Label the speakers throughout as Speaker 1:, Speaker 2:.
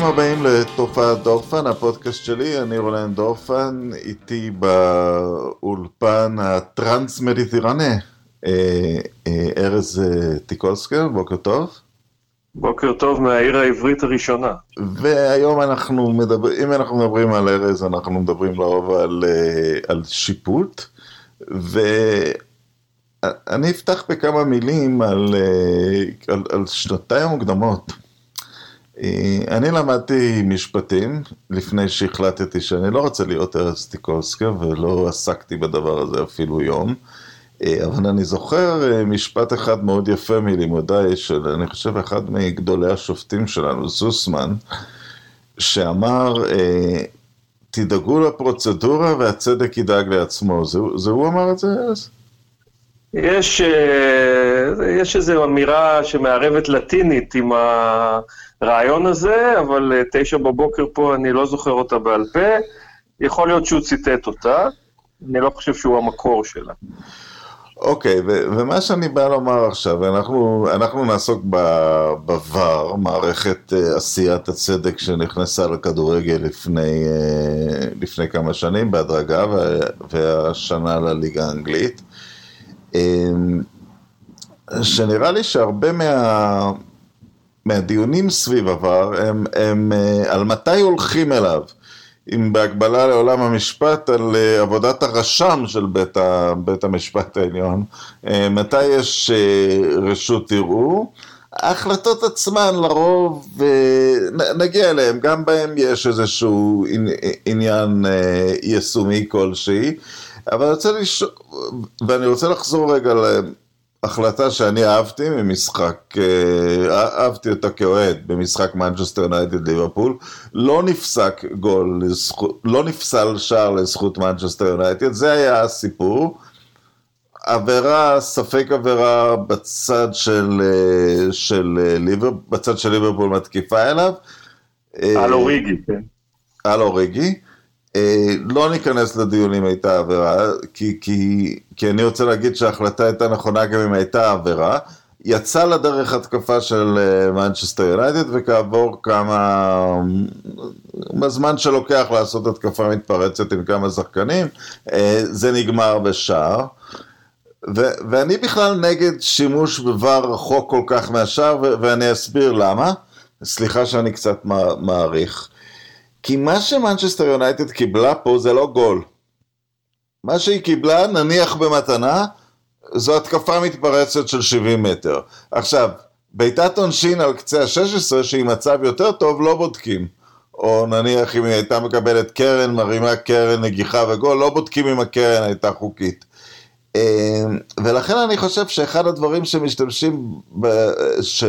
Speaker 1: ברוכים הבאים לתופעת דורפן, הפודקאסט שלי, אני רולן דורפן, איתי באולפן הטרנס-מדיטרנה, אה, אה, ארז אה, טיקולסקר, בוקר טוב.
Speaker 2: בוקר טוב מהעיר העברית הראשונה.
Speaker 1: והיום אנחנו מדברים, אם אנחנו מדברים על ארז, אנחנו מדברים לרוב על, על שיפוט, ואני אפתח בכמה מילים על, על, על שנותיי המוקדמות. אני למדתי משפטים לפני שהחלטתי שאני לא רוצה להיות ארז טיקולסקר ולא עסקתי בדבר הזה אפילו יום. אבל אני זוכר משפט אחד מאוד יפה מלימודיי של, אני חושב, אחד מגדולי השופטים שלנו, זוסמן, שאמר, תדאגו לפרוצדורה והצדק ידאג לעצמו. זה, זה הוא אמר את זה אז?
Speaker 2: יש, יש איזו אמירה שמערבת לטינית עם הרעיון הזה, אבל תשע בבוקר פה אני לא זוכר אותה בעל פה. יכול להיות שהוא ציטט אותה, אני לא חושב שהוא המקור שלה.
Speaker 1: אוקיי, okay, ומה שאני בא לומר עכשיו, אנחנו, אנחנו נעסוק בVAR, מערכת uh, עשיית הצדק שנכנסה לכדורגל לפני, לפני כמה שנים בהדרגה, והשנה לליגה האנגלית. Um, שנראה לי שהרבה מה, מהדיונים סביב עבר הם, הם uh, על מתי הולכים אליו. אם בהקבלה לעולם המשפט על uh, עבודת הרשם של בית, ה, בית המשפט העליון, uh, מתי יש רשות ערעור. ההחלטות עצמן לרוב, נגיע אליהן, גם בהן יש איזשהו עניין יישומי כלשהי, אבל אני רוצה לשאול, ואני רוצה לחזור רגע החלטה שאני אהבתי ממשחק, אה, אהבתי אותה כאוהד במשחק מנצ'סטר יונייטד ליברפול, לא נפסק גול, לא נפסל שער לזכות מנצ'סטר יונייטד, זה היה הסיפור. עבירה, ספק עבירה בצד של, אה, של אה, ליבר, בצד של ליברפול מתקיפה אליו.
Speaker 2: על אוריגי, כן.
Speaker 1: על אוריגי. אה, לא ניכנס לדיון אם הייתה עבירה, כי, כי, כי אני רוצה להגיד שההחלטה הייתה נכונה גם אם הייתה עבירה. יצא לדרך התקפה של מנצ'סטר uh, יונייטד וכעבור כמה... בזמן שלוקח לעשות התקפה מתפרצת עם כמה שחקנים, זה נגמר בשער. ו- ואני בכלל נגד שימוש בVAR רחוק כל כך מהשער, ו- ואני אסביר למה. סליחה שאני קצת מעריך. כי מה שמנצ'סטר יונייטד קיבלה פה זה לא גול. מה שהיא קיבלה, נניח במתנה, זו התקפה מתפרצת של 70 מטר. עכשיו, בעיטת עונשין על קצה ה-16, שהיא מצב יותר טוב, לא בודקים. או נניח אם היא הייתה מקבלת קרן, מרימה קרן, נגיחה וגול, לא בודקים אם הקרן הייתה חוקית. אמ, ולכן אני חושב שאחד הדברים שמשתמשים, ב... ש...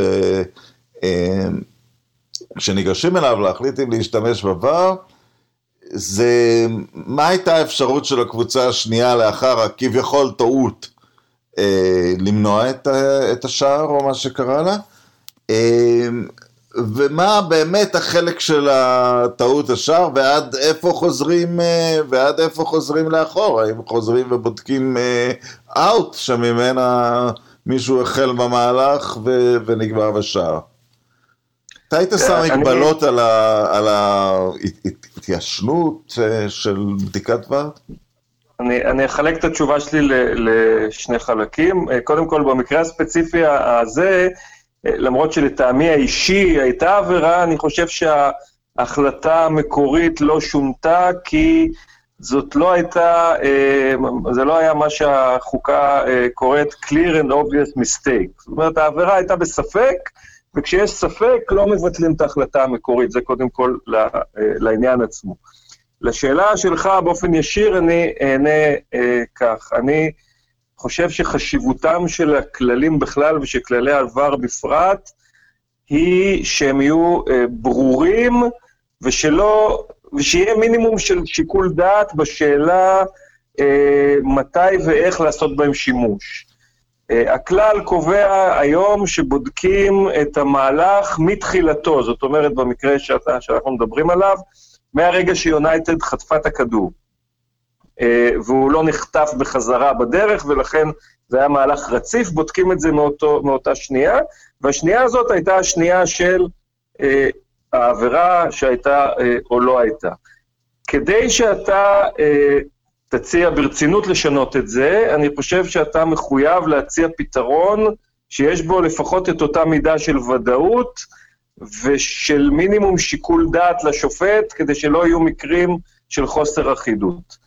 Speaker 1: כשניגשים אליו להחליט אם להשתמש בVAR, זה מה הייתה האפשרות של הקבוצה השנייה לאחר הכביכול טעות אה, למנוע את, את השער או מה שקרה לה, אה, ומה באמת החלק של הטעות השער ועד איפה חוזרים, אה, ועד איפה חוזרים לאחור, האם חוזרים ובודקים אאוט שממנה מישהו החל במהלך ו, ונגמר בשער. אתה היית שם אה, מגבלות על ההתיישנות אה, של בדיקת ור?
Speaker 2: אני, אני אחלק את התשובה שלי לשני חלקים. אה, קודם כל, במקרה הספציפי הזה, למרות שלטעמי האישי הייתה עבירה, אני חושב שההחלטה המקורית לא שונתה, כי זאת לא הייתה, זה לא היה מה שהחוקה קוראת clear and obvious mistake. זאת אומרת, העבירה הייתה בספק, וכשיש ספק, לא מבטלים את ההחלטה המקורית, זה קודם כל אה, לעניין עצמו. לשאלה שלך באופן ישיר, אני אענה אה, כך. אני חושב שחשיבותם של הכללים בכלל ושל כללי העבר בפרט, היא שהם יהיו אה, ברורים, ושלא, ושיהיה מינימום של שיקול דעת בשאלה אה, מתי ואיך לעשות בהם שימוש. אה, הכלל קובע היום שבודקים את המהלך מתחילתו, זאת אומרת, במקרה שאתה, שאנחנו מדברים עליו, מהרגע שיונייטד חטפה את הכדור. אה, והוא לא נחטף בחזרה בדרך, ולכן זה היה מהלך רציף, בודקים את זה מאותו, מאותה שנייה, והשנייה הזאת הייתה השנייה של אה, העבירה שהייתה או לא הייתה. כדי שאתה תציע ברצינות לשנות את זה, אני חושב שאתה מחויב להציע פתרון שיש בו לפחות את אותה מידה של ודאות ושל מינימום שיקול דעת לשופט, כדי שלא יהיו מקרים של חוסר אחידות.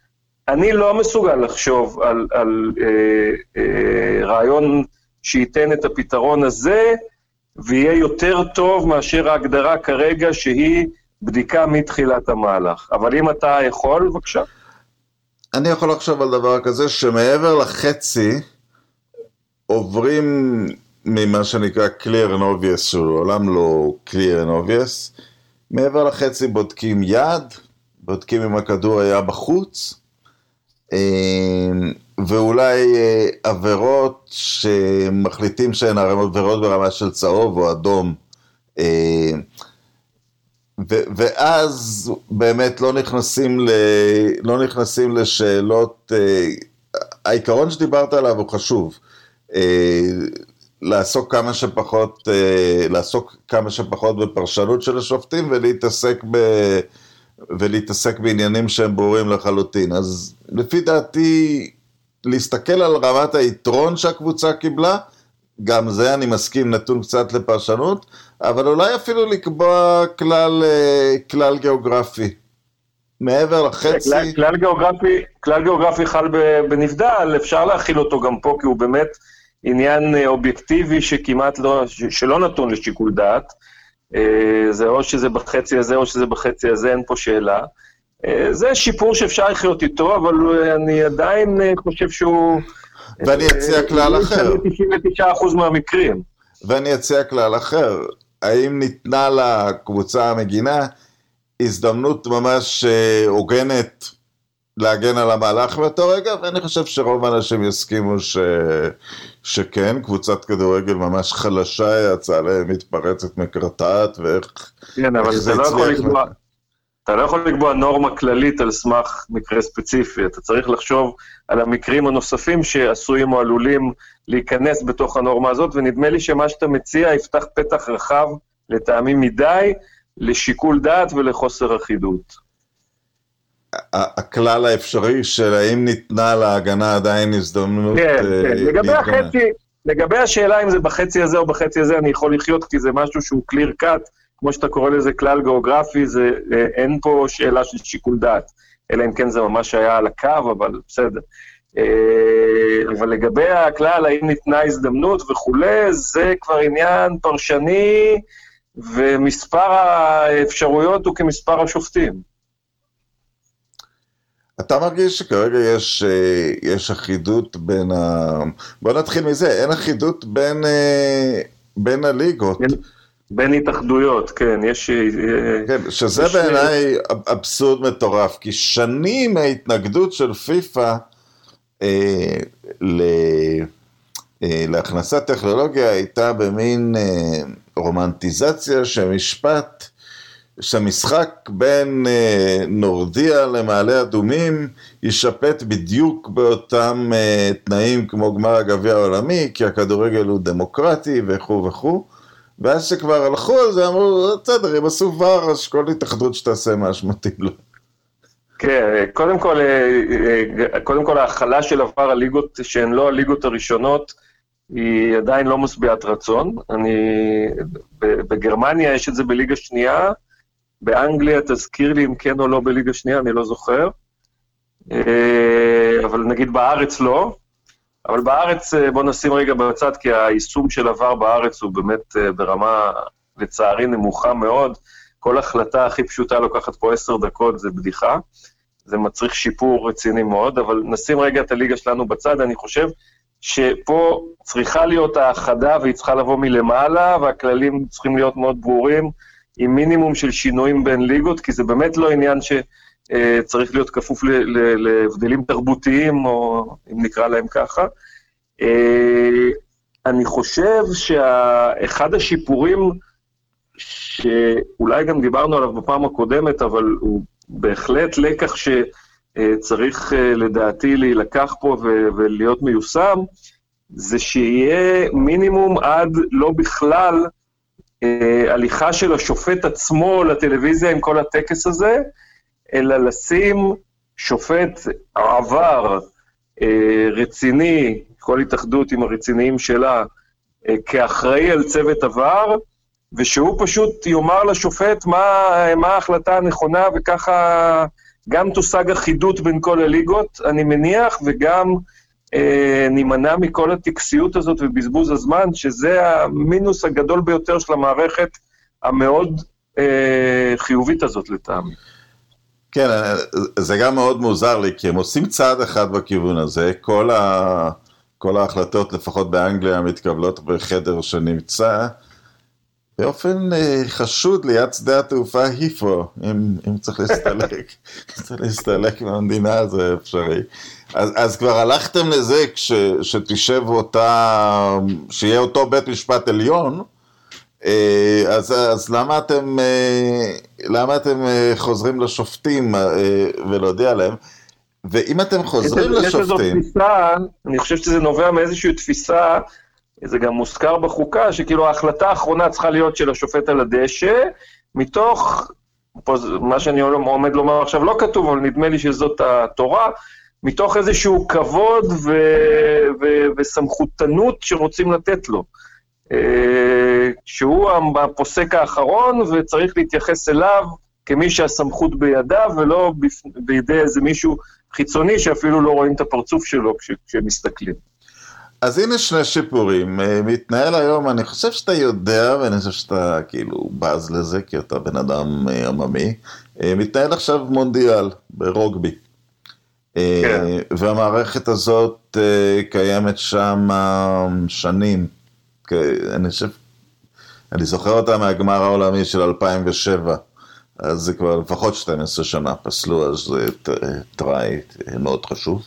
Speaker 2: אני לא מסוגל לחשוב על, על אה, אה, רעיון שייתן את הפתרון הזה, ויהיה יותר טוב מאשר ההגדרה כרגע שהיא בדיקה מתחילת המהלך. אבל אם אתה יכול, בבקשה.
Speaker 1: אני יכול לחשוב על דבר כזה שמעבר לחצי עוברים ממה שנקרא clear and obvious, שהוא לעולם לא clear and obvious, מעבר לחצי בודקים יד, בודקים אם הכדור היה בחוץ, אה, ואולי אה, עבירות שמחליטים שהן עבירות ברמה של צהוב או אדום. ו- ואז באמת לא נכנסים, ל- לא נכנסים לשאלות, העיקרון שדיברת עליו הוא חשוב. לעסוק כמה שפחות, לעסוק כמה שפחות בפרשנות של השופטים ולהתעסק ב... ולהתעסק בעניינים שהם ברורים לחלוטין. אז לפי דעתי, להסתכל על רמת היתרון שהקבוצה קיבלה, גם זה אני מסכים, נתון קצת לפרשנות, אבל אולי אפילו לקבוע כלל, אה, כלל גיאוגרפי. מעבר לחצי...
Speaker 2: כלל, כלל, גיאוגרפי, כלל גיאוגרפי חל בנבדל, אפשר להכיל אותו גם פה, כי הוא באמת עניין אה, אובייקטיבי שכמעט לא, שלא נתון לשיקול דעת. אה, זה או שזה בחצי הזה או שזה בחצי הזה, אין פה שאלה. זה שיפור שאפשר לחיות איתו, אבל אני עדיין חושב שהוא...
Speaker 1: ואני אציע כלל אחר.
Speaker 2: 99% מהמקרים.
Speaker 1: ואני אציע כלל אחר. האם ניתנה לקבוצה המגינה הזדמנות ממש הוגנת להגן על המהלך באותו רגע, ואני חושב שרוב האנשים יסכימו ש... שכן, קבוצת כדורגל ממש חלשה יצאה להם מתפרצת מקרטעת, ואיך...
Speaker 2: כן, אבל אתה לא יכול לקבוע... אתה לא יכול לקבוע נורמה כללית על סמך מקרה ספציפי, אתה צריך לחשוב על המקרים הנוספים שעשויים או עלולים להיכנס בתוך הנורמה הזאת, ונדמה לי שמה שאתה מציע יפתח פתח רחב, לטעמים מדי, לשיקול דעת ולחוסר אחידות.
Speaker 1: הכלל האפשרי של האם ניתנה להגנה עדיין הזדמנות
Speaker 2: כן, כן. אה, לגבי החצי, לגבי השאלה אם זה בחצי הזה או בחצי הזה, אני יכול לחיות כי זה משהו שהוא clear cut, כמו שאתה קורא לזה כלל גיאוגרפי, זה, אה, אין פה שאלה של שיקול דעת, אלא אם כן זה ממש היה על הקו, אבל בסדר. אה, אבל לגבי הכלל, האם ניתנה הזדמנות וכולי, זה כבר עניין פרשני, ומספר האפשרויות הוא כמספר השופטים.
Speaker 1: אתה מרגיש שכרגע יש, אה, יש אחידות בין ה... בוא נתחיל מזה, אין אחידות בין, אה, בין הליגות. בין,
Speaker 2: בין התאחדויות, כן, יש...
Speaker 1: כן, שזה יש... בעיניי אבסורד מטורף, כי שנים ההתנגדות של פיפ"א אה, ל... אה, להכנסת טכנולוגיה הייתה במין אה, רומנטיזציה שמשפט שהמשחק בין אה, נורדיה למעלה אדומים יישפט בדיוק באותם אה, תנאים כמו גמר הגביע העולמי, כי הכדורגל הוא דמוקרטי וכו' וכו', ואז שכבר הלכו על זה אמרו, בסדר, אם עשו ור, אז כל התאחדות שתעשה מה שמתאים לו.
Speaker 2: כן, קודם כל, אה, קודם כל ההכלה של עבר הליגות שהן לא הליגות הראשונות, היא עדיין לא משביעת רצון. אני, בגרמניה יש את זה בליגה שנייה, באנגליה, תזכיר לי אם כן או לא בליגה שנייה, אני לא זוכר. אה, אבל נגיד בארץ לא. אבל בארץ, אה, בואו נשים רגע בצד, כי היישום של עבר בארץ הוא באמת אה, ברמה, לצערי, נמוכה מאוד. כל החלטה הכי פשוטה לוקחת פה עשר דקות, זה בדיחה. זה מצריך שיפור רציני מאוד, אבל נשים רגע את הליגה שלנו בצד, אני חושב שפה צריכה להיות האחדה והיא צריכה לבוא מלמעלה, והכללים צריכים להיות מאוד ברורים. עם מינימום של שינויים בין ליגות, כי זה באמת לא עניין שצריך אה, להיות כפוף להבדלים תרבותיים, או אם נקרא להם ככה. אה, אני חושב שאחד השיפורים, שאולי גם דיברנו עליו בפעם הקודמת, אבל הוא בהחלט לקח שצריך אה, לדעתי להילקח פה ולהיות מיושם, זה שיהיה מינימום עד לא בכלל אה, הליכה של השופט עצמו לטלוויזיה עם כל הטקס הזה, אלא לשים שופט עבר אה, רציני, כל התאחדות עם הרציניים שלה, כאחראי על צוות עבר, ושהוא פשוט יאמר לשופט מה, מה ההחלטה הנכונה, וככה גם תושג אחידות בין כל הליגות, אני מניח, וגם אה, נימנע מכל הטקסיות הזאת ובזבוז הזמן, שזה המינוס הגדול ביותר של המערכת המאוד אה, חיובית הזאת לטעמי.
Speaker 1: כן, זה גם מאוד מוזר לי, כי הם עושים צעד אחד בכיוון הזה, כל, ה... כל ההחלטות, לפחות באנגליה, מתקבלות בחדר שנמצא באופן אה, חשוד ליד שדה התעופה היפו, אם, אם צריך להסתלק, צריך להסתלק מהמדינה זה אפשרי. אז, אז כבר הלכתם לזה כש, שתשב אותה, שיהיה אותו בית משפט עליון, אה, אז, אז למה אתם, אה, למה אתם חוזרים לשופטים ולהודיע להם? ואם אתם חוזרים לשופטים...
Speaker 2: אני חושב שזה נובע מאיזושהי תפיסה, זה גם מוזכר בחוקה, שכאילו ההחלטה האחרונה צריכה להיות של השופט על הדשא, מתוך, פה, מה שאני עומד לומר עכשיו לא כתוב, אבל נדמה לי שזאת התורה, מתוך איזשהו כבוד ו- ו- וסמכותנות שרוצים לתת לו. אה, שהוא הפוסק האחרון וצריך להתייחס אליו כמי שהסמכות בידיו ולא בידי איזה מישהו חיצוני שאפילו לא רואים את הפרצוף שלו כשמסתכלים.
Speaker 1: אז הנה שני שיפורים. אה, מתנהל היום, אני חושב שאתה יודע, ואני חושב שאתה כאילו בז לזה, כי אתה בן אדם אה, עממי. מתנהל עכשיו מונדיאל ברוגבי. כן. והמערכת הזאת קיימת שם שנים. אני חושב, אני זוכר אותה מהגמר העולמי של 2007, אז זה כבר לפחות 12 שנה פסלו, אז זה טראי מאוד חשוב.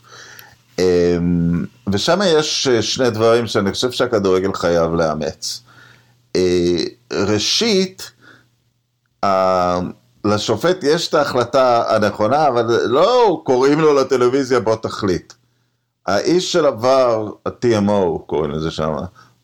Speaker 1: אמ, ושם יש שני דברים שאני חושב שהכדורגל חייב לאמץ. אה, ראשית, לשופט יש את ההחלטה הנכונה, אבל לא קוראים לו לטלוויזיה בוא תחליט. האיש של עבר, ה-TMO קוראים לזה שם,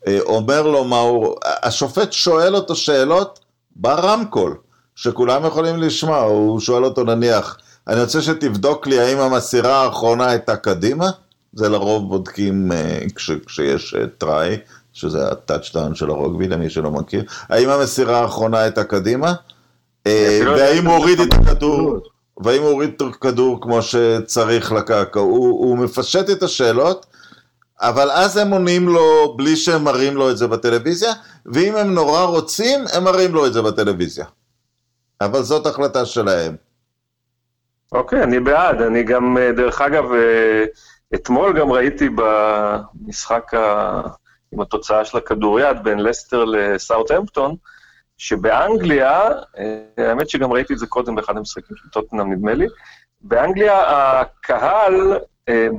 Speaker 1: אה, אומר לו מה הוא, השופט שואל אותו שאלות ברמקול, שכולם יכולים לשמוע, הוא שואל אותו נניח, אני רוצה שתבדוק לי האם המסירה האחרונה הייתה קדימה, זה לרוב בודקים uh, כש, כשיש uh, טראי, שזה הטאצ'דאון של הרוגבי למי שלא מכיר, האם המסירה האחרונה הייתה קדימה, uh, והאם הוא הוריד את הכדור, והאם הוא הוריד את הכדור כמו שצריך לקרקע, הוא, הוא מפשט את השאלות, אבל אז הם עונים לו בלי שהם מראים לו את זה בטלוויזיה, ואם הם נורא רוצים, הם מראים לו את זה בטלוויזיה. אבל זאת החלטה שלהם.
Speaker 2: אוקיי, okay, אני בעד. אני גם, אה, דרך אגב, אה, אתמול גם ראיתי במשחק ה... עם התוצאה של הכדוריד בין לסטר לסאוטהמפטון, שבאנגליה, אה, האמת שגם ראיתי את זה קודם באחד המשחקים של טוטנאם, נדמה לי, באנגליה הקהל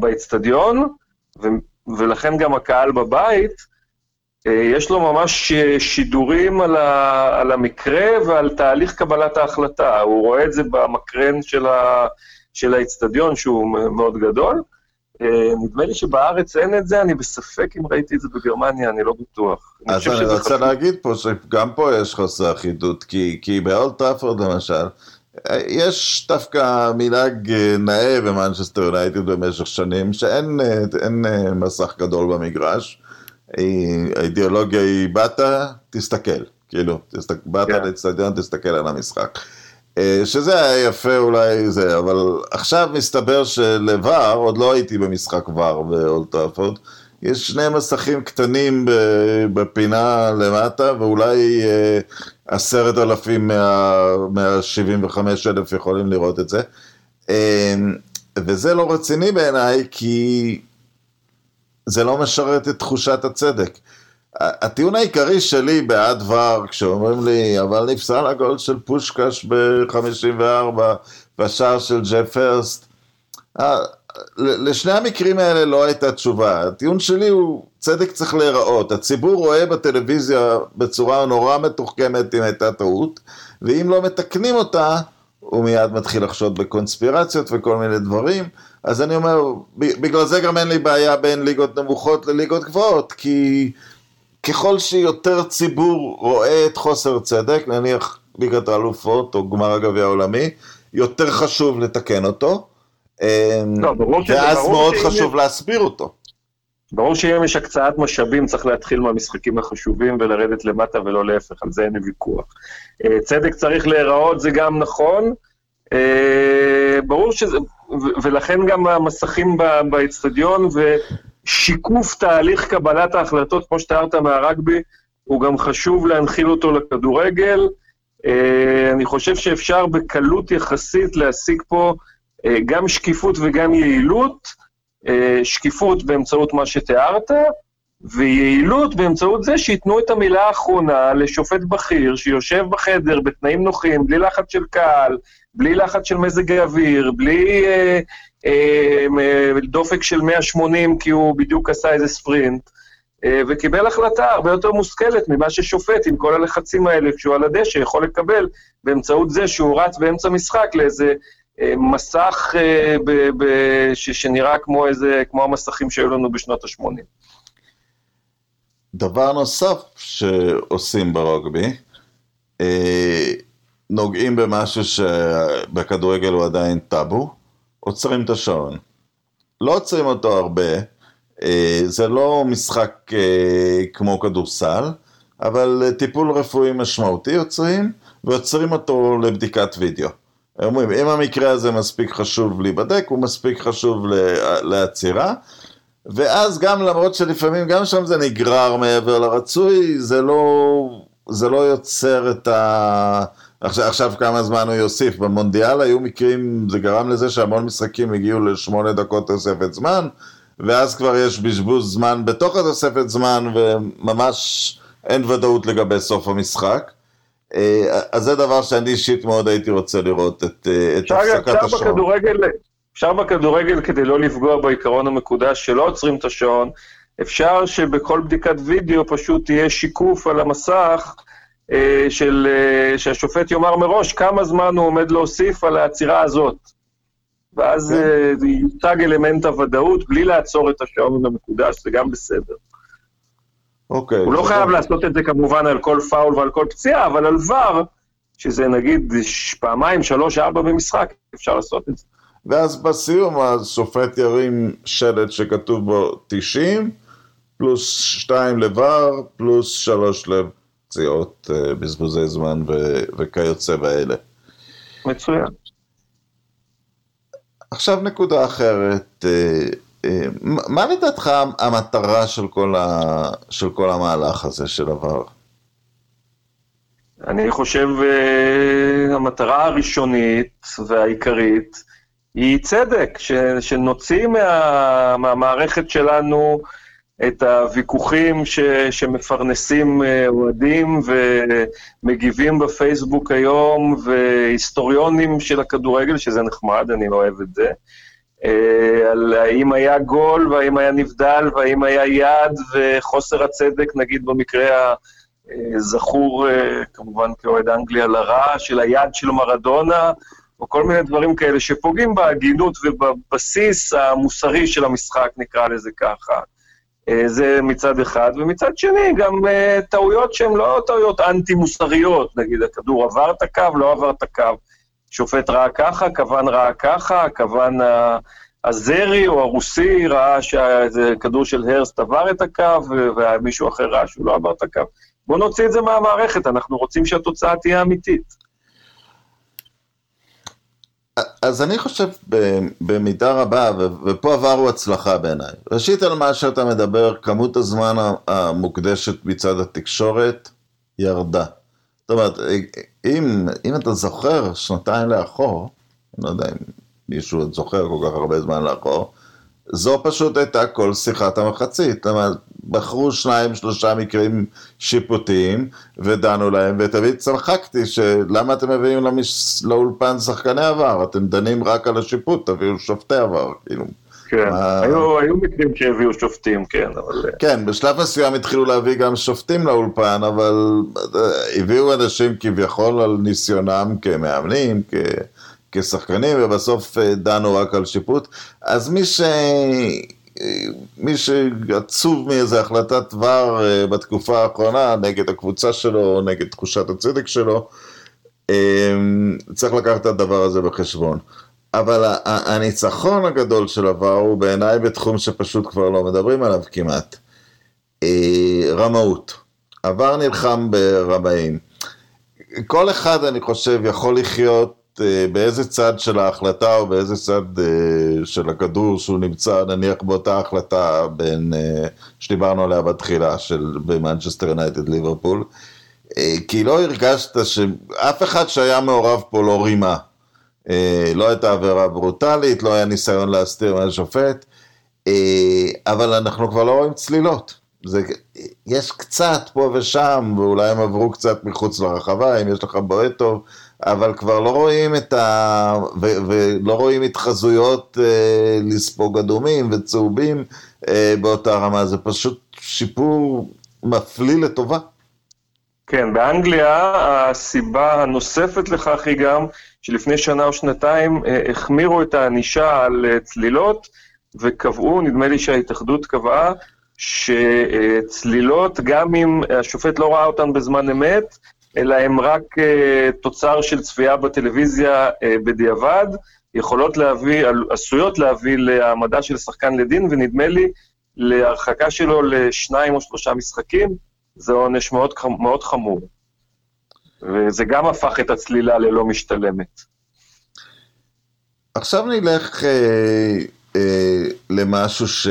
Speaker 2: באצטדיון, ולכן גם הקהל בבית, אה, יש לו ממש שידורים על, ה, על המקרה ועל תהליך קבלת ההחלטה. הוא רואה את זה במקרן של, ה, של האיצטדיון, שהוא מאוד גדול. אה, נדמה לי שבארץ אין את זה, אני בספק אם ראיתי את זה בגרמניה, אני לא בטוח.
Speaker 1: אז אני, אני רוצה חשוב. להגיד פה שגם פה יש חוסר אחידות, כי, כי באולד טראפורד למשל, יש דווקא מנהג אה, נאה במנצ'סטר יונייטד במשך שנים, שאין אה, אה, מסך גדול במגרש. האידיאולוגיה היא באת, תסתכל. כאילו, תסתכל, באת yeah. כן. לאצטדיון, תסתכל על המשחק. שזה היה יפה אולי זה, אבל עכשיו מסתבר שלבר, עוד לא הייתי במשחק ור באולטראפורד, יש שני מסכים קטנים בפינה למטה, ואולי עשרת אלפים מה-75 אלף יכולים לראות את זה. אמ, וזה לא רציני בעיניי, כי זה לא משרת את תחושת הצדק. הטיעון העיקרי שלי בעד ור, כשאומרים לי, אבל נפסל הגול של פושקש ב-54 והשער של ג'ף הרסט, לשני המקרים האלה לא הייתה תשובה. הטיעון שלי הוא, צדק צריך להיראות. הציבור רואה בטלוויזיה בצורה נורא מתוחכמת אם הייתה טעות, ואם לא מתקנים אותה, הוא מיד מתחיל לחשוד בקונספירציות וכל מיני דברים. אז אני אומר, בגלל זה גם אין לי בעיה בין ליגות נמוכות לליגות גבוהות, כי, ככל שיותר ציבור רואה את חוסר צדק, נניח ליגת האלופות או גמר הגביע העולמי, יותר חשוב לתקן אותו, לא, ואז מאוד חשוב להסביר אותו.
Speaker 2: ברור שאם יש הקצאת משאבים, צריך להתחיל מהמשחקים החשובים ולרדת למטה ולא להפך, על זה אין לי ויכוח. אה, צדק צריך להיראות, זה גם נכון. אה, ברור שזה, ולכן גם המסכים באצטדיון ושיקוף תהליך קבלת ההחלטות, כמו שתיארת מהרגבי, הוא גם חשוב להנחיל אותו לכדורגל. אה, אני חושב שאפשר בקלות יחסית להשיג פה גם שקיפות וגם יעילות. אה, שקיפות באמצעות מה שתיארת, ויעילות באמצעות זה שייתנו את המילה האחרונה לשופט בכיר שיושב בחדר בתנאים נוחים, בלי לחץ של קהל, בלי לחץ של מזג האוויר, בלי אה, אה, דופק של 180 כי הוא בדיוק עשה איזה ספרינט, אה, וקיבל החלטה הרבה יותר מושכלת ממה ששופט עם כל הלחצים האלה כשהוא על הדשא יכול לקבל באמצעות זה שהוא רץ באמצע משחק לאיזה אה, מסך אה, ב, ב, ש, שנראה כמו, איזה, כמו המסכים שהיו לנו בשנות ה-80.
Speaker 1: דבר נוסף שעושים ברוגבי, אה, נוגעים במשהו שבכדורגל הוא עדיין טאבו, עוצרים את השעון. לא עוצרים אותו הרבה, זה לא משחק כמו כדורסל, אבל טיפול רפואי משמעותי עוצרים, ועוצרים אותו לבדיקת וידאו. אומרים, אם המקרה הזה מספיק חשוב להיבדק, הוא מספיק חשוב לעצירה, ואז גם למרות שלפעמים גם שם זה נגרר מעבר לרצוי, זה לא, זה לא יוצר את ה... עכשיו, עכשיו כמה זמן הוא יוסיף. במונדיאל היו מקרים, זה גרם לזה שהמון משחקים הגיעו לשמונה דקות תוספת זמן, ואז כבר יש בזבוז זמן בתוך התוספת זמן, וממש אין ודאות לגבי סוף המשחק. אה, אז זה דבר שאני אישית מאוד הייתי רוצה לראות, את, אה, את הפסקת השעון.
Speaker 2: אפשר בכדורגל, כדי לא לפגוע בעיקרון המקודש שלא עוצרים את השעון, אפשר שבכל בדיקת וידאו פשוט תהיה שיקוף על המסך של, שהשופט יאמר מראש כמה זמן הוא עומד להוסיף על העצירה הזאת. ואז כן. יוצג אלמנט הוודאות בלי לעצור את השעון המקודש, זה גם בסדר.
Speaker 1: אוקיי.
Speaker 2: הוא לא חייב לעשות את זה כמובן על כל פאול ועל כל פציעה, אבל על ור, שזה נגיד פעמיים, שלוש, ארבע במשחק, אפשר לעשות את זה.
Speaker 1: ואז בסיום השופט ירים שלט שכתוב בו 90, פלוס 2 לבר, פלוס 3 לפציעות, אה, בזבוזי זמן ו- וכיוצא באלה.
Speaker 2: מצוין.
Speaker 1: עכשיו נקודה אחרת, אה, מה לדעתך המטרה של כל, ה... של כל המהלך הזה של עבר?
Speaker 2: אני חושב המטרה הראשונית והעיקרית היא צדק, ש, שנוציא מה, מהמערכת שלנו את הוויכוחים ש, שמפרנסים uh, אוהדים ומגיבים בפייסבוק היום, והיסטוריונים של הכדורגל, שזה נחמד, אני לא אוהב את זה. אה, על האם היה גול והאם היה נבדל והאם היה יד וחוסר הצדק, נגיד במקרה הזכור, אה, כמובן כאוהד אנגליה לרע, של היד של מרדונה, או כל מיני דברים כאלה שפוגעים בהגינות ובבסיס המוסרי של המשחק, נקרא לזה ככה. אה, זה מצד אחד, ומצד שני גם טעויות שהן לא טעויות אנטי-מוסריות, נגיד הכדור עבר את הקו, לא עבר את הקו. שופט ראה ככה, כוון ראה ככה, כוון הזרי או הרוסי ראה שזה כדור של הרסט עבר את הקו, ומישהו אחר ראה שהוא לא עבר את הקו. בואו נוציא את זה מהמערכת, אנחנו רוצים שהתוצאה תהיה אמיתית.
Speaker 1: אז אני חושב במידה רבה, ופה עברו הצלחה בעיניי. ראשית על מה שאתה מדבר, כמות הזמן המוקדשת מצד התקשורת ירדה. זאת אומרת, אם, אם אתה זוכר שנתיים לאחור, אני לא יודע אם מישהו זוכר כל כך הרבה זמן לאחור, זו פשוט הייתה כל שיחת המחצית. אומרת, בחרו שניים, שלושה מקרים שיפוטיים, ודנו להם, ותמיד צחקתי שלמה אתם מביאים למש... לאולפן שחקני עבר, אתם דנים רק על השיפוט, תביאו שופטי עבר, כאילו.
Speaker 2: כן, היו, היו מקרים שהביאו שופטים, כן, אבל...
Speaker 1: כן, בשלב מסוים התחילו להביא גם שופטים לאולפן, אבל אה, הביאו אנשים כביכול על ניסיונם כמאמנים, כ... כשחקנים, ובסוף אה, דנו רק על שיפוט. אז מי ש... מי שעצוב מאיזה החלטת דבר אה, בתקופה האחרונה נגד הקבוצה שלו, נגד תחושת הצדק שלו, צריך לקחת את הדבר הזה בחשבון. אבל הניצחון הגדול של עבר הוא בעיניי בתחום שפשוט כבר לא מדברים עליו כמעט. רמאות. עבר נלחם ברמאים. כל אחד, אני חושב, יכול לחיות אה, באיזה צד של ההחלטה או באיזה צד אה, של הכדור שהוא נמצא, נניח באותה החלטה בין, אה, שדיברנו עליה בתחילה, של במנצ'סטר יונייטד ליברפול, כי לא הרגשת שאף אחד שהיה מעורב פה לא רימה. לא הייתה עבירה ברוטלית, לא היה ניסיון להסתיר מהשופט, אבל אנחנו כבר לא רואים צלילות. זה, יש קצת פה ושם, ואולי הם עברו קצת מחוץ לרחבה, אם יש לך בועט טוב, אבל כבר לא רואים את ה... ו, ולא רואים התחזויות אה, לספוג אדומים וצהובים אה, באותה רמה, זה פשוט שיפור מפליא לטובה.
Speaker 2: כן, באנגליה הסיבה הנוספת לכך היא גם שלפני שנה או שנתיים אה, החמירו את הענישה על אה, צלילות וקבעו, נדמה לי שההתאחדות קבעה, שצלילות, גם אם השופט לא ראה אותן בזמן אמת, אלא הן רק uh, תוצר של צפייה בטלוויזיה uh, בדיעבד, יכולות להביא, עשויות להביא להעמדה של שחקן לדין, ונדמה לי להרחקה שלו לשניים או שלושה משחקים, זה עונש מאוד, מאוד חמור. וזה גם הפך את הצלילה ללא משתלמת.
Speaker 1: עכשיו נלך אה, אה, למשהו ש,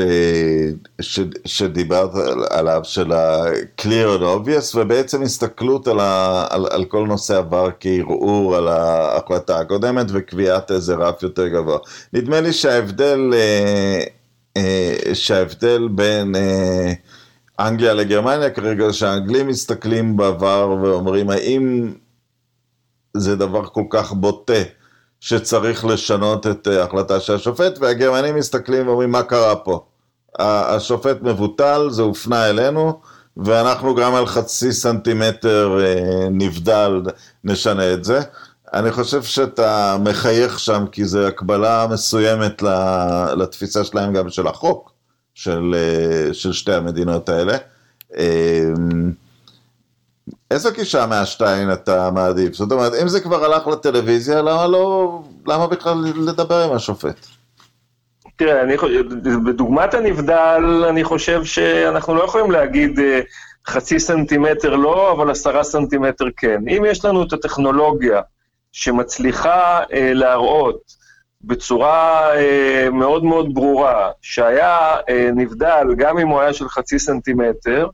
Speaker 1: ש, שדיברת עליו, של ה-clear and obvious, ובעצם הסתכלות על, ה, על, על כל נושא עבר כערעור על ההחלטה הקודמת וקביעת איזה רף יותר גבוה. נדמה לי שההבדל, אה, אה, שההבדל בין אנגליה לגרמניה כרגע, שהאנגלים מסתכלים בעבר ואומרים האם זה דבר כל כך בוטה. שצריך לשנות את ההחלטה של השופט, והגרמנים מסתכלים ואומרים מה קרה פה. השופט מבוטל, זה הופנה אלינו, ואנחנו גם על חצי סנטימטר אה, נבדל נשנה את זה. אני חושב שאתה מחייך שם כי זו הקבלה מסוימת לתפיסה שלהם גם של החוק של, אה, של שתי המדינות האלה. איזו גישה מהשתיים אתה מעדיף? זאת אומרת, אם זה כבר הלך לטלוויזיה, למה לא, למה בכלל לדבר עם השופט?
Speaker 2: תראה, אני חושב, בדוגמת הנבדל, אני חושב שאנחנו לא יכולים להגיד אה, חצי סנטימטר לא, אבל עשרה סנטימטר כן. אם יש לנו את הטכנולוגיה שמצליחה אה, להראות בצורה אה, מאוד מאוד ברורה שהיה אה, נבדל, גם אם הוא היה של חצי סנטימטר,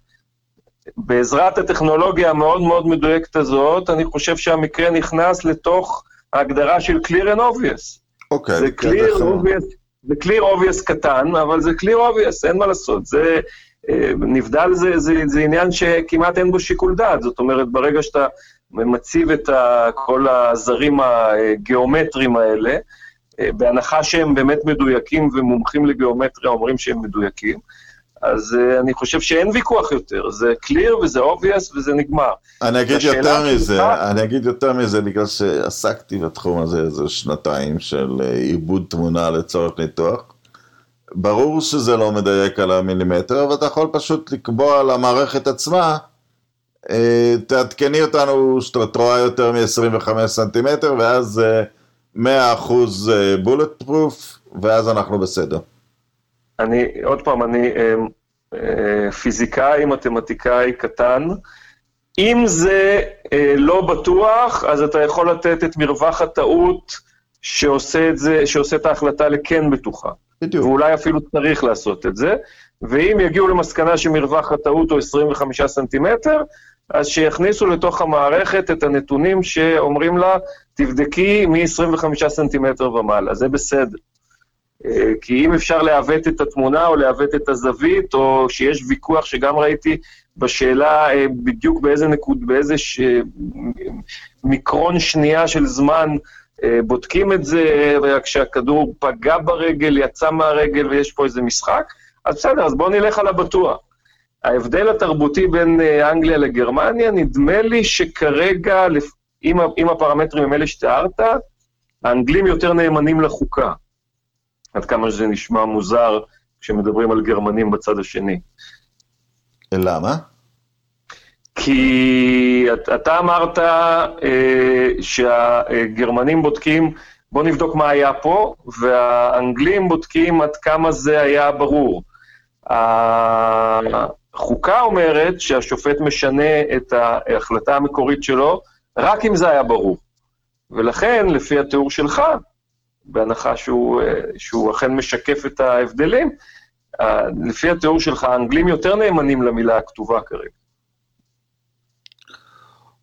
Speaker 2: בעזרת הטכנולוגיה המאוד מאוד מדויקת הזאת, אני חושב שהמקרה נכנס לתוך ההגדרה של clear and obvious.
Speaker 1: אוקיי.
Speaker 2: זה clear obvious, זה clear obvious קטן, אבל זה clear obvious, אין מה לעשות. זה, אה, נבדל זה, זה, זה עניין שכמעט אין בו שיקול דעת. זאת אומרת, ברגע שאתה מציב את כל הזרים הגיאומטריים האלה, אה, בהנחה שהם באמת מדויקים ומומחים לגיאומטריה אומרים שהם מדויקים, אז uh, אני חושב שאין ויכוח יותר, זה clear וזה obvious וזה נגמר.
Speaker 1: אני אגיד יותר מזה, שלך... אני אגיד יותר מזה בגלל שעסקתי בתחום הזה איזה שנתיים של אה, עיבוד תמונה לצורך ניתוח. ברור שזה לא מדייק על המילימטר, אבל אתה יכול פשוט לקבוע על המערכת עצמה, אה, תעדכני אותנו שאתה רואה יותר מ-25 סנטימטר, ואז 100% בולט פרוף, ואז אנחנו בסדר.
Speaker 2: אני, עוד פעם, אני אה, אה, פיזיקאי, מתמטיקאי קטן. אם זה אה, לא בטוח, אז אתה יכול לתת את מרווח הטעות שעושה את זה, שעושה את ההחלטה לכן בטוחה. בדיוק. ואולי אפילו צריך לעשות את זה. ואם יגיעו למסקנה שמרווח הטעות הוא 25 סנטימטר, אז שיכניסו לתוך המערכת את הנתונים שאומרים לה, תבדקי מ-25 סנטימטר ומעלה, זה בסדר. אה, כי אם אפשר לעוות את התמונה או לעוות את הזווית, או שיש ויכוח שגם ראיתי בשאלה אה, בדיוק באיזה נקוד, באיזה ש... מיקרון שנייה של זמן אה, בודקים את זה, כשהכדור פגע ברגל, יצא מהרגל ויש פה איזה משחק, אז בסדר, אז בואו נלך על הבטוח. ההבדל התרבותי בין אנגליה לגרמניה, נדמה לי שכרגע, אם הפרמטרים הם אלה שתיארת, האנגלים יותר נאמנים לחוקה. עד כמה שזה נשמע מוזר כשמדברים על גרמנים בצד השני.
Speaker 1: למה?
Speaker 2: כי אתה אמרת אה, שהגרמנים בודקים, בוא נבדוק מה היה פה, והאנגלים בודקים עד כמה זה היה ברור. החוקה אומרת שהשופט משנה את ההחלטה המקורית שלו רק אם זה היה ברור. ולכן, לפי התיאור שלך, בהנחה שהוא, אה, שהוא אכן משקף את ההבדלים, לפי התיאור שלך, האנגלים יותר נאמנים למילה הכתובה כרגע.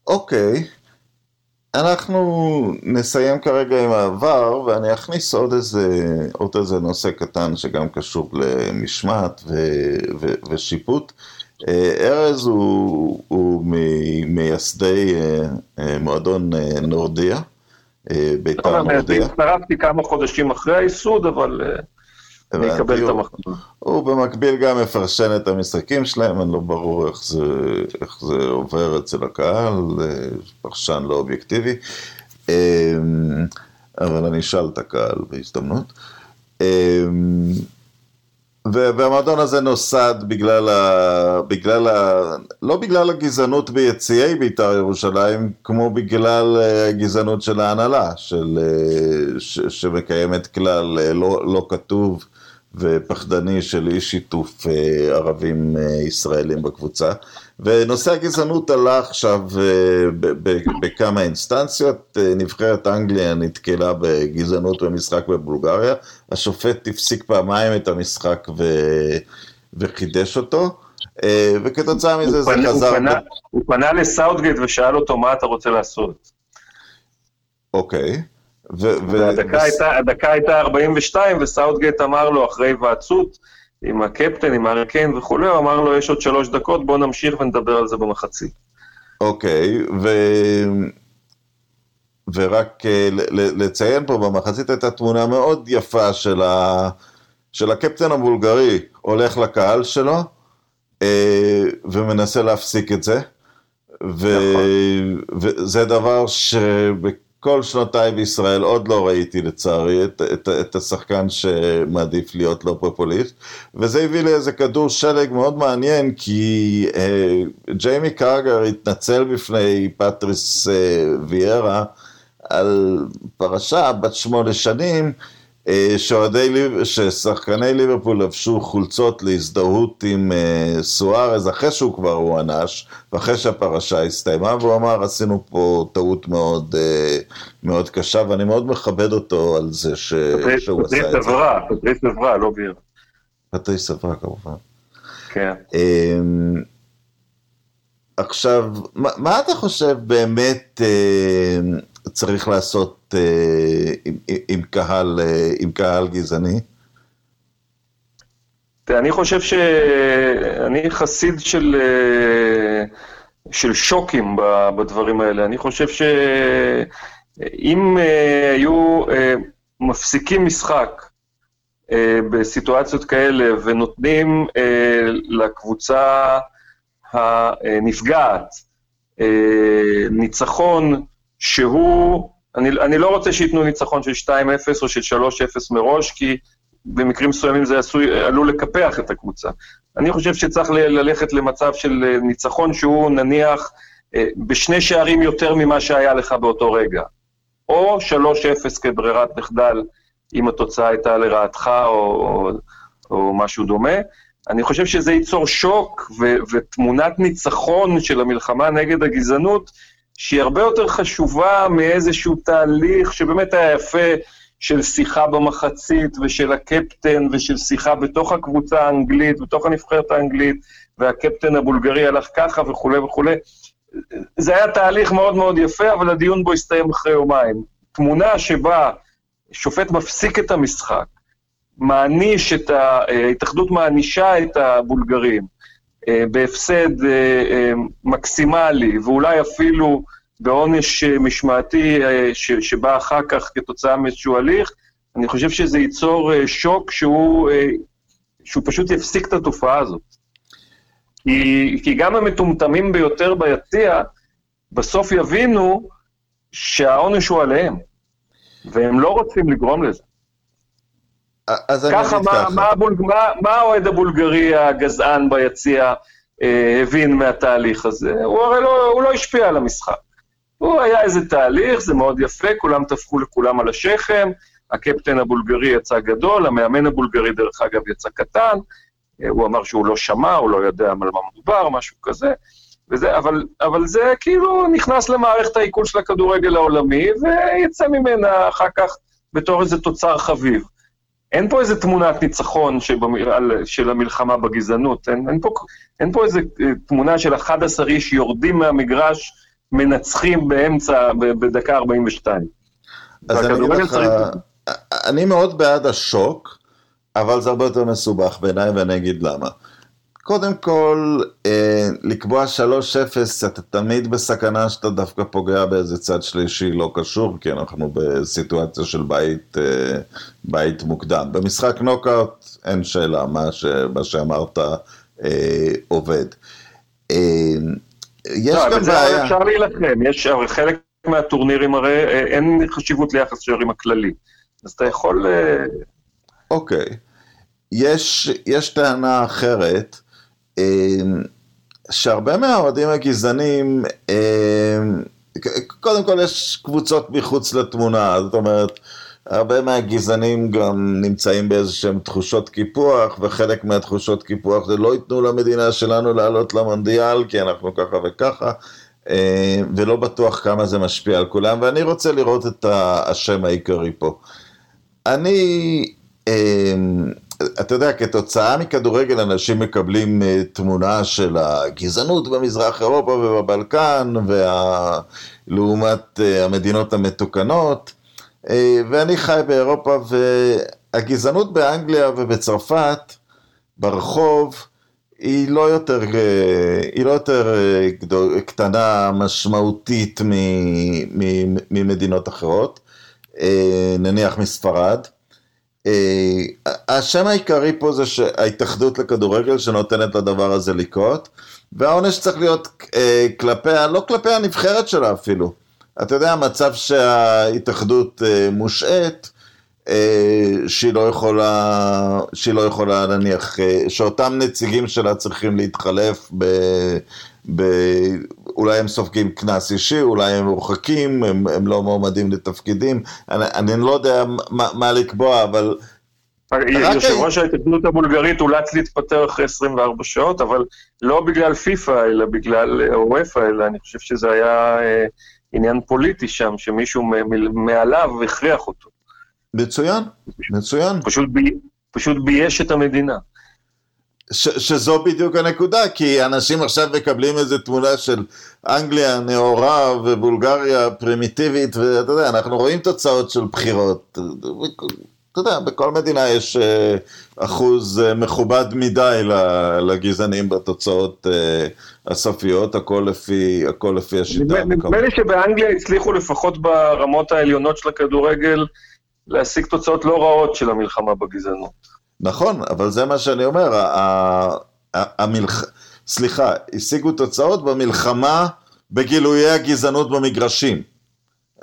Speaker 1: אוקיי, אנחנו נסיים כרגע עם העבר, ואני אכניס עוד איזה, עוד איזה נושא קטן שגם קשור למשמעת ו, ו, ושיפוט. אה, ארז הוא, הוא ממייסדי אה, אה, מועדון נורדיה,
Speaker 2: בית"ר נורדיה. הצטרפתי כמה חודשים אחרי הייסוד, אבל... אני אקבל את המחמאה.
Speaker 1: הוא במקביל גם מפרשן את המשחקים שלהם, אני לא ברור איך זה, איך זה עובר אצל הקהל, פרשן לא אובייקטיבי, אמ, אבל אני אשאל את הקהל בהזדמנות. והמועדון הזה נוסד בגלל ה... בגלל ה... לא בגלל הגזענות ביציעי בית"ר ירושלים, כמו בגלל אה, הגזענות של ההנהלה, של... אה, ש... שמקיימת כלל אה, לא, לא כתוב ופחדני של אי שיתוף ערבים ישראלים בקבוצה. ונושא הגזענות עלה עכשיו אה, בכמה אינסטנציות, נבחרת אנגליה נתקלה בגזענות במשחק בבולגריה, השופט הפסיק פעמיים את המשחק ו... וחידש אותו. וכתוצאה מזה זה
Speaker 2: פנה,
Speaker 1: חזר...
Speaker 2: הוא פנה, הוא פנה לסאוטגייט ושאל אותו מה אתה רוצה לעשות.
Speaker 1: אוקיי.
Speaker 2: והדקה הייתה, הדקה הייתה 42, וסאוטגייט אמר לו, אחרי היוועצות עם הקפטן, עם הארי קיין וכולי, הוא אמר לו, יש עוד שלוש דקות, בוא נמשיך ונדבר על זה במחצית.
Speaker 1: אוקיי, ו... ורק אה, לציין פה, במחצית הייתה תמונה מאוד יפה של, ה... של הקפטן הבולגרי הולך לקהל שלו, אה, ומנסה להפסיק את זה. ו... נכון. וזה דבר שבק... כל שנותיי בישראל עוד לא ראיתי לצערי את, את, את השחקן שמעדיף להיות לא פופוליסט וזה הביא לי איזה כדור שלג מאוד מעניין כי אה, ג'יימי קארגר התנצל בפני פטריס אה, ויארה על פרשה בת שמונה שנים אה, שאוהדי, ששחקני ליברפול לבשו חולצות להזדהות עם אה, סוארז אחרי שהוא כבר הוענש ואחרי שהפרשה הסתיימה והוא אמר עשינו פה טעות מאוד, אה, מאוד קשה ואני מאוד מכבד אותו על זה ש...
Speaker 2: שהוא עשה את זה. פטריס אברה, לא ביר.
Speaker 1: פטריס אברה כמובן.
Speaker 2: כן.
Speaker 1: אמ, עכשיו, מה, מה אתה חושב באמת צריך לעשות אה, עם, עם, קהל, אה, עם קהל גזעני?
Speaker 2: אני חושב שאני חסיד של, אה, של שוקים בדברים האלה. אני חושב שאם היו מפסיקים משחק בסיטואציות כאלה ונותנים לקבוצה הנפגעת ניצחון שהוא, אני, אני לא רוצה שייתנו ניצחון של 2-0 או של 3-0 מראש, כי במקרים מסוימים זה עשוי, עלול לקפח את הקבוצה. אני חושב שצריך ללכת למצב של אה, ניצחון שהוא נניח אה, בשני שערים יותר ממה שהיה לך באותו רגע. או 3-0 כברירת מחדל, אם התוצאה הייתה לרעתך או, או, או משהו דומה. אני חושב שזה ייצור שוק ו- ותמונת ניצחון של המלחמה נגד הגזענות, שהיא הרבה יותר חשובה מאיזשהו תהליך שבאמת היה יפה של שיחה במחצית ושל הקפטן ושל שיחה בתוך הקבוצה האנגלית, בתוך הנבחרת האנגלית, והקפטן הבולגרי הלך ככה וכולי וכולי. זה היה תהליך מאוד מאוד יפה, אבל הדיון בו הסתיים אחרי יומיים. תמונה שבה שופט מפסיק את המשחק, מעניש את ה... ההתאחדות מענישה את הבולגרים, אה, בהפסד אה, אה, מקסימלי, ואולי אפילו בעונש משמעתי שבא אחר כך כתוצאה מאיזשהו הליך, אני חושב שזה ייצור שוק שהוא, שהוא פשוט יפסיק את התופעה הזאת. כי, כי גם המטומטמים ביותר ביציע, בסוף יבינו שהעונש הוא עליהם, והם לא רוצים לגרום לזה.
Speaker 1: אז אני
Speaker 2: ככה,
Speaker 1: אגיד
Speaker 2: מה,
Speaker 1: ככה.
Speaker 2: מה, הבולג, מה, מה האוהד הבולגרי הגזען ביציע אה, הבין מהתהליך הזה? הוא הרי לא, הוא לא השפיע על המשחק. הוא היה איזה תהליך, זה מאוד יפה, כולם טפחו לכולם על השכם, הקפטן הבולגרי יצא גדול, המאמן הבולגרי דרך אגב יצא קטן, אה, הוא אמר שהוא לא שמע, הוא לא יודע על מה מדובר, משהו כזה, וזה, אבל, אבל זה כאילו נכנס למערכת העיכול של הכדורגל העולמי, ויצא ממנה אחר כך בתור איזה תוצר חביב. אין פה איזה תמונת ניצחון שבמ- של המלחמה בגזענות, אין, אין, פה, אין פה איזה אה, תמונה של 11 איש יורדים מהמגרש, מנצחים באמצע, בדקה 42.
Speaker 1: אז אני אגיד לך,
Speaker 2: צריך-
Speaker 1: אני מאוד בעד השוק, אבל זה הרבה יותר מסובך בעיניי, ואני אגיד למה. קודם כל, אה, לקבוע 3-0, אתה תמיד בסכנה שאתה דווקא פוגע באיזה צד שלישי לא קשור, כי אנחנו בסיטואציה של בית, אה, בית מוקדם. במשחק נוקאוט אין שאלה, מה, ש, מה שאמרת אה, עובד. אה, יש
Speaker 2: לא,
Speaker 1: גם בעיה...
Speaker 2: אפשר להילחם, יש חלק מהטורנירים הרי אה, אין חשיבות ליחס שערים הכללי. אז אתה יכול... אה,
Speaker 1: אוקיי. יש, יש טענה אחרת, שהרבה מהאוהדים הגזענים, אה, קודם כל יש קבוצות מחוץ לתמונה, זאת אומרת, הרבה מהגזענים גם נמצאים באיזשהם תחושות קיפוח, וחלק מהתחושות קיפוח זה לא ייתנו למדינה שלנו לעלות למונדיאל, כי אנחנו ככה וככה, אה, ולא בטוח כמה זה משפיע על כולם, ואני רוצה לראות את השם העיקרי פה. אני, אתה יודע, כתוצאה מכדורגל אנשים מקבלים אה, תמונה של הגזענות במזרח אירופה ובבלקן, וה... לעומת אה, המדינות המתוקנות, אה, ואני חי באירופה, והגזענות באנגליה ובצרפת, ברחוב, היא לא יותר, היא לא יותר גדול, קטנה משמעותית ממדינות אחרות, נניח מספרד. אה, השם העיקרי פה זה ההתאחדות לכדורגל שנותנת לדבר הזה לקרות, והעונש צריך להיות אה, כלפי, לא כלפי הנבחרת שלה אפילו. אתה יודע, המצב שההתאחדות אה, מושעת, אה, שהיא לא יכולה, שהיא לא יכולה נניח, אה, שאותם נציגים שלה צריכים להתחלף ב... ב... אולי הם סופגים קנס אישי, אולי הם מורחקים, הם, הם לא מועמדים לתפקידים, אני, אני לא יודע מה, מה לקבוע, אבל
Speaker 2: יושב ראש ההתאחדות הבולגרית אולץ להתפטר אחרי 24 שעות, אבל לא בגלל פיפ"א, אלא בגלל וופ"א, אלא אני חושב שזה היה אה, עניין פוליטי שם, שמישהו מעליו הכריח אותו.
Speaker 1: מצוין, מצוין.
Speaker 2: פשוט, פשוט בייש את המדינה.
Speaker 1: ש, שזו בדיוק הנקודה, כי אנשים עכשיו מקבלים איזו תמונה של אנגליה נאורה ובולגריה פרימיטיבית, ואתה יודע, אנחנו רואים תוצאות של בחירות. אתה יודע, בכל מדינה יש אחוז מכובד מדי לגזענים בתוצאות הסופיות, הכל לפי, הכל לפי השיטה.
Speaker 2: נדמה לי שבאנגליה הצליחו לפחות ברמות העליונות של הכדורגל להשיג תוצאות לא רעות של המלחמה בגזענות.
Speaker 1: נכון, אבל זה מה שאני אומר, המלח... סליחה, השיגו תוצאות במלחמה בגילויי הגזענות במגרשים.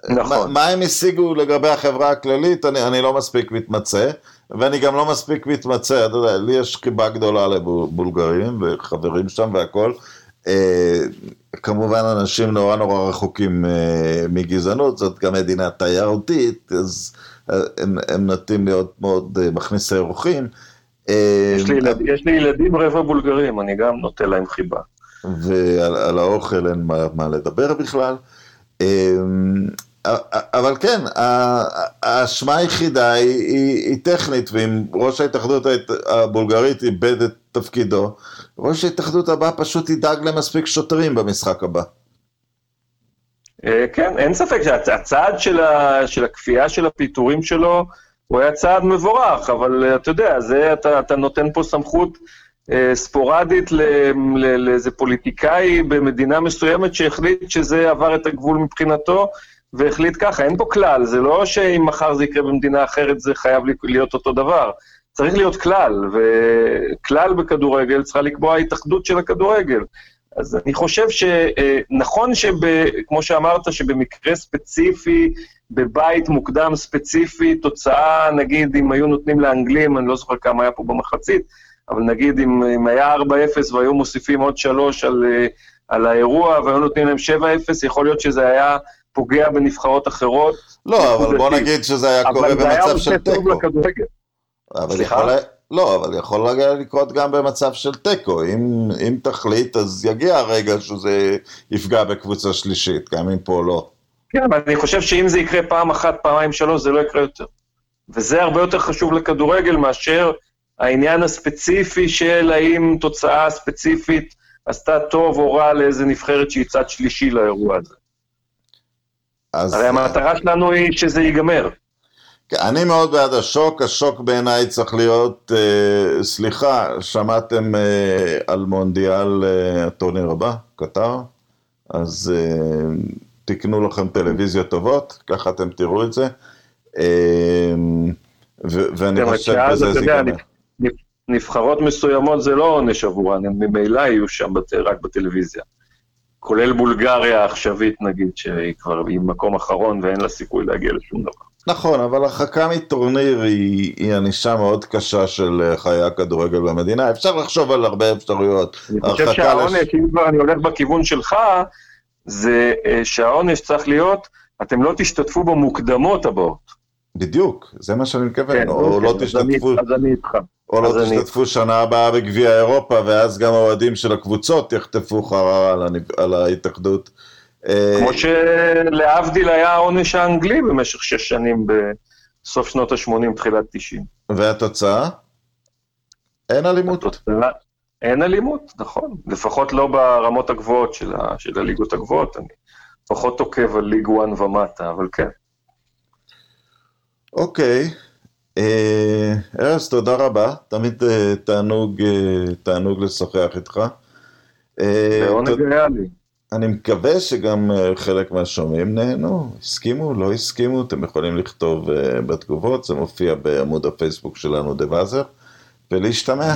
Speaker 2: נכון.
Speaker 1: מה, מה הם השיגו לגבי החברה הכללית, אני, אני לא מספיק מתמצא, ואני גם לא מספיק מתמצא, אתה יודע, לי יש חיבה גדולה לבולגרים וחברים שם והכל. אה, כמובן אנשים נורא נורא רחוקים אה, מגזענות, זאת גם מדינה תיירותית, אז הם, הם נוטים להיות מאוד אה, מכניסי אורחים.
Speaker 2: יש לי, ילד, יש לי ילדים רבע בולגרים, אני גם נוטה להם חיבה.
Speaker 1: ועל האוכל אין מה, מה לדבר בכלל. אבל כן, האשמה היחידה היא, היא, היא טכנית, ואם ראש ההתאחדות הבולגרית איבד את תפקידו, ראש ההתאחדות הבא פשוט ידאג למספיק שוטרים במשחק הבא.
Speaker 2: כן, אין ספק שהצעד של, ה, של הכפייה של הפיטורים שלו, הוא היה צעד מבורך, אבל אתה יודע, זה, אתה, אתה נותן פה סמכות אה, ספורדית לאיזה פוליטיקאי במדינה מסוימת שהחליט שזה עבר את הגבול מבחינתו, והחליט ככה, אין פה כלל, זה לא שאם מחר זה יקרה במדינה אחרת זה חייב להיות אותו דבר. צריך להיות כלל, וכלל בכדורגל צריכה לקבוע ההתאחדות של הכדורגל. אז אני חושב שנכון אה, שכמו שאמרת, שבמקרה ספציפי, בבית מוקדם ספציפי, תוצאה, נגיד, אם היו נותנים לאנגלים, אני לא זוכר כמה היה פה במחצית, אבל נגיד אם, אם היה 4-0 והיו מוסיפים עוד 3 על, אה, על האירוע והיו נותנים להם 7-0, יכול להיות שזה היה פוגע בנבחרות אחרות.
Speaker 1: לא, אבל בוא נגיד שזה היה קורה במצב של תיקו. אבל יכול, לא, אבל יכול לקרות גם במצב של תיקו. אם, אם תחליט, אז יגיע הרגע שזה יפגע בקבוצה שלישית, גם אם פה לא.
Speaker 2: כן, אבל אני חושב שאם זה יקרה פעם אחת, פעמיים, שלוש, זה לא יקרה יותר. וזה הרבה יותר חשוב לכדורגל מאשר העניין הספציפי של האם תוצאה ספציפית עשתה טוב או רע לאיזה נבחרת שהיא צד שלישי לאירוע הזה. אז... הרי המטרה שלנו היא שזה ייגמר.
Speaker 1: אני מאוד בעד השוק, השוק בעיניי צריך להיות, אה, סליחה, שמעתם אה, על מונדיאל אה, הטורניר הבא, קטר? אז אה, תקנו לכם טלוויזיות טובות, ככה אתם תראו את זה. אה, ואני כן, חושב בזה זה ייגמר.
Speaker 2: נבחרות מסוימות זה לא עונש עבורן, הם ממילא יהיו שם בת, רק בטלוויזיה. כולל בולגריה העכשווית נגיד, שהיא כבר עם מקום אחרון ואין לה סיכוי להגיע לשום דבר.
Speaker 1: נכון, אבל הרחקה מטורניר היא, היא ענישה מאוד קשה של אה, חיי הכדורגל במדינה. אפשר לחשוב על הרבה אפשרויות.
Speaker 2: אני חושב שהעונש, לש... אם כבר אני הולך בכיוון שלך, זה אה, שהעונש צריך להיות, אתם לא תשתתפו במוקדמות הבאות.
Speaker 1: בדיוק, זה מה שאני מתכוון, כן, או לא
Speaker 2: תשתתפו... אז אני איתך.
Speaker 1: או לא תשתתפו שנה הבאה בגביע אירופה, ואז גם האוהדים של הקבוצות יחטפו חררה על, הנב... על ההתאחדות.
Speaker 2: אה, כמו שלהבדיל היה העונש האנגלי במשך שש שנים בסוף שנות ה-80, תחילת 90.
Speaker 1: והתוצאה? אין אלימות. התוצאה,
Speaker 2: אין אלימות, נכון. לפחות לא ברמות הגבוהות של, ה... של הליגות הגבוהות. אני פחות עוקב על ליג 1 ומטה, אבל כן.
Speaker 1: אוקיי. אה, ארז, תודה רבה. תמיד אה, תענוג, תענוג לשוחח איתך.
Speaker 2: לעונג היה לי.
Speaker 1: אני מקווה שגם אה, חלק מהשומעים נהנו, הסכימו, לא הסכימו, אתם יכולים לכתוב uh, בתגובות, זה מופיע בעמוד הפייסבוק שלנו, דה ולהשתמע.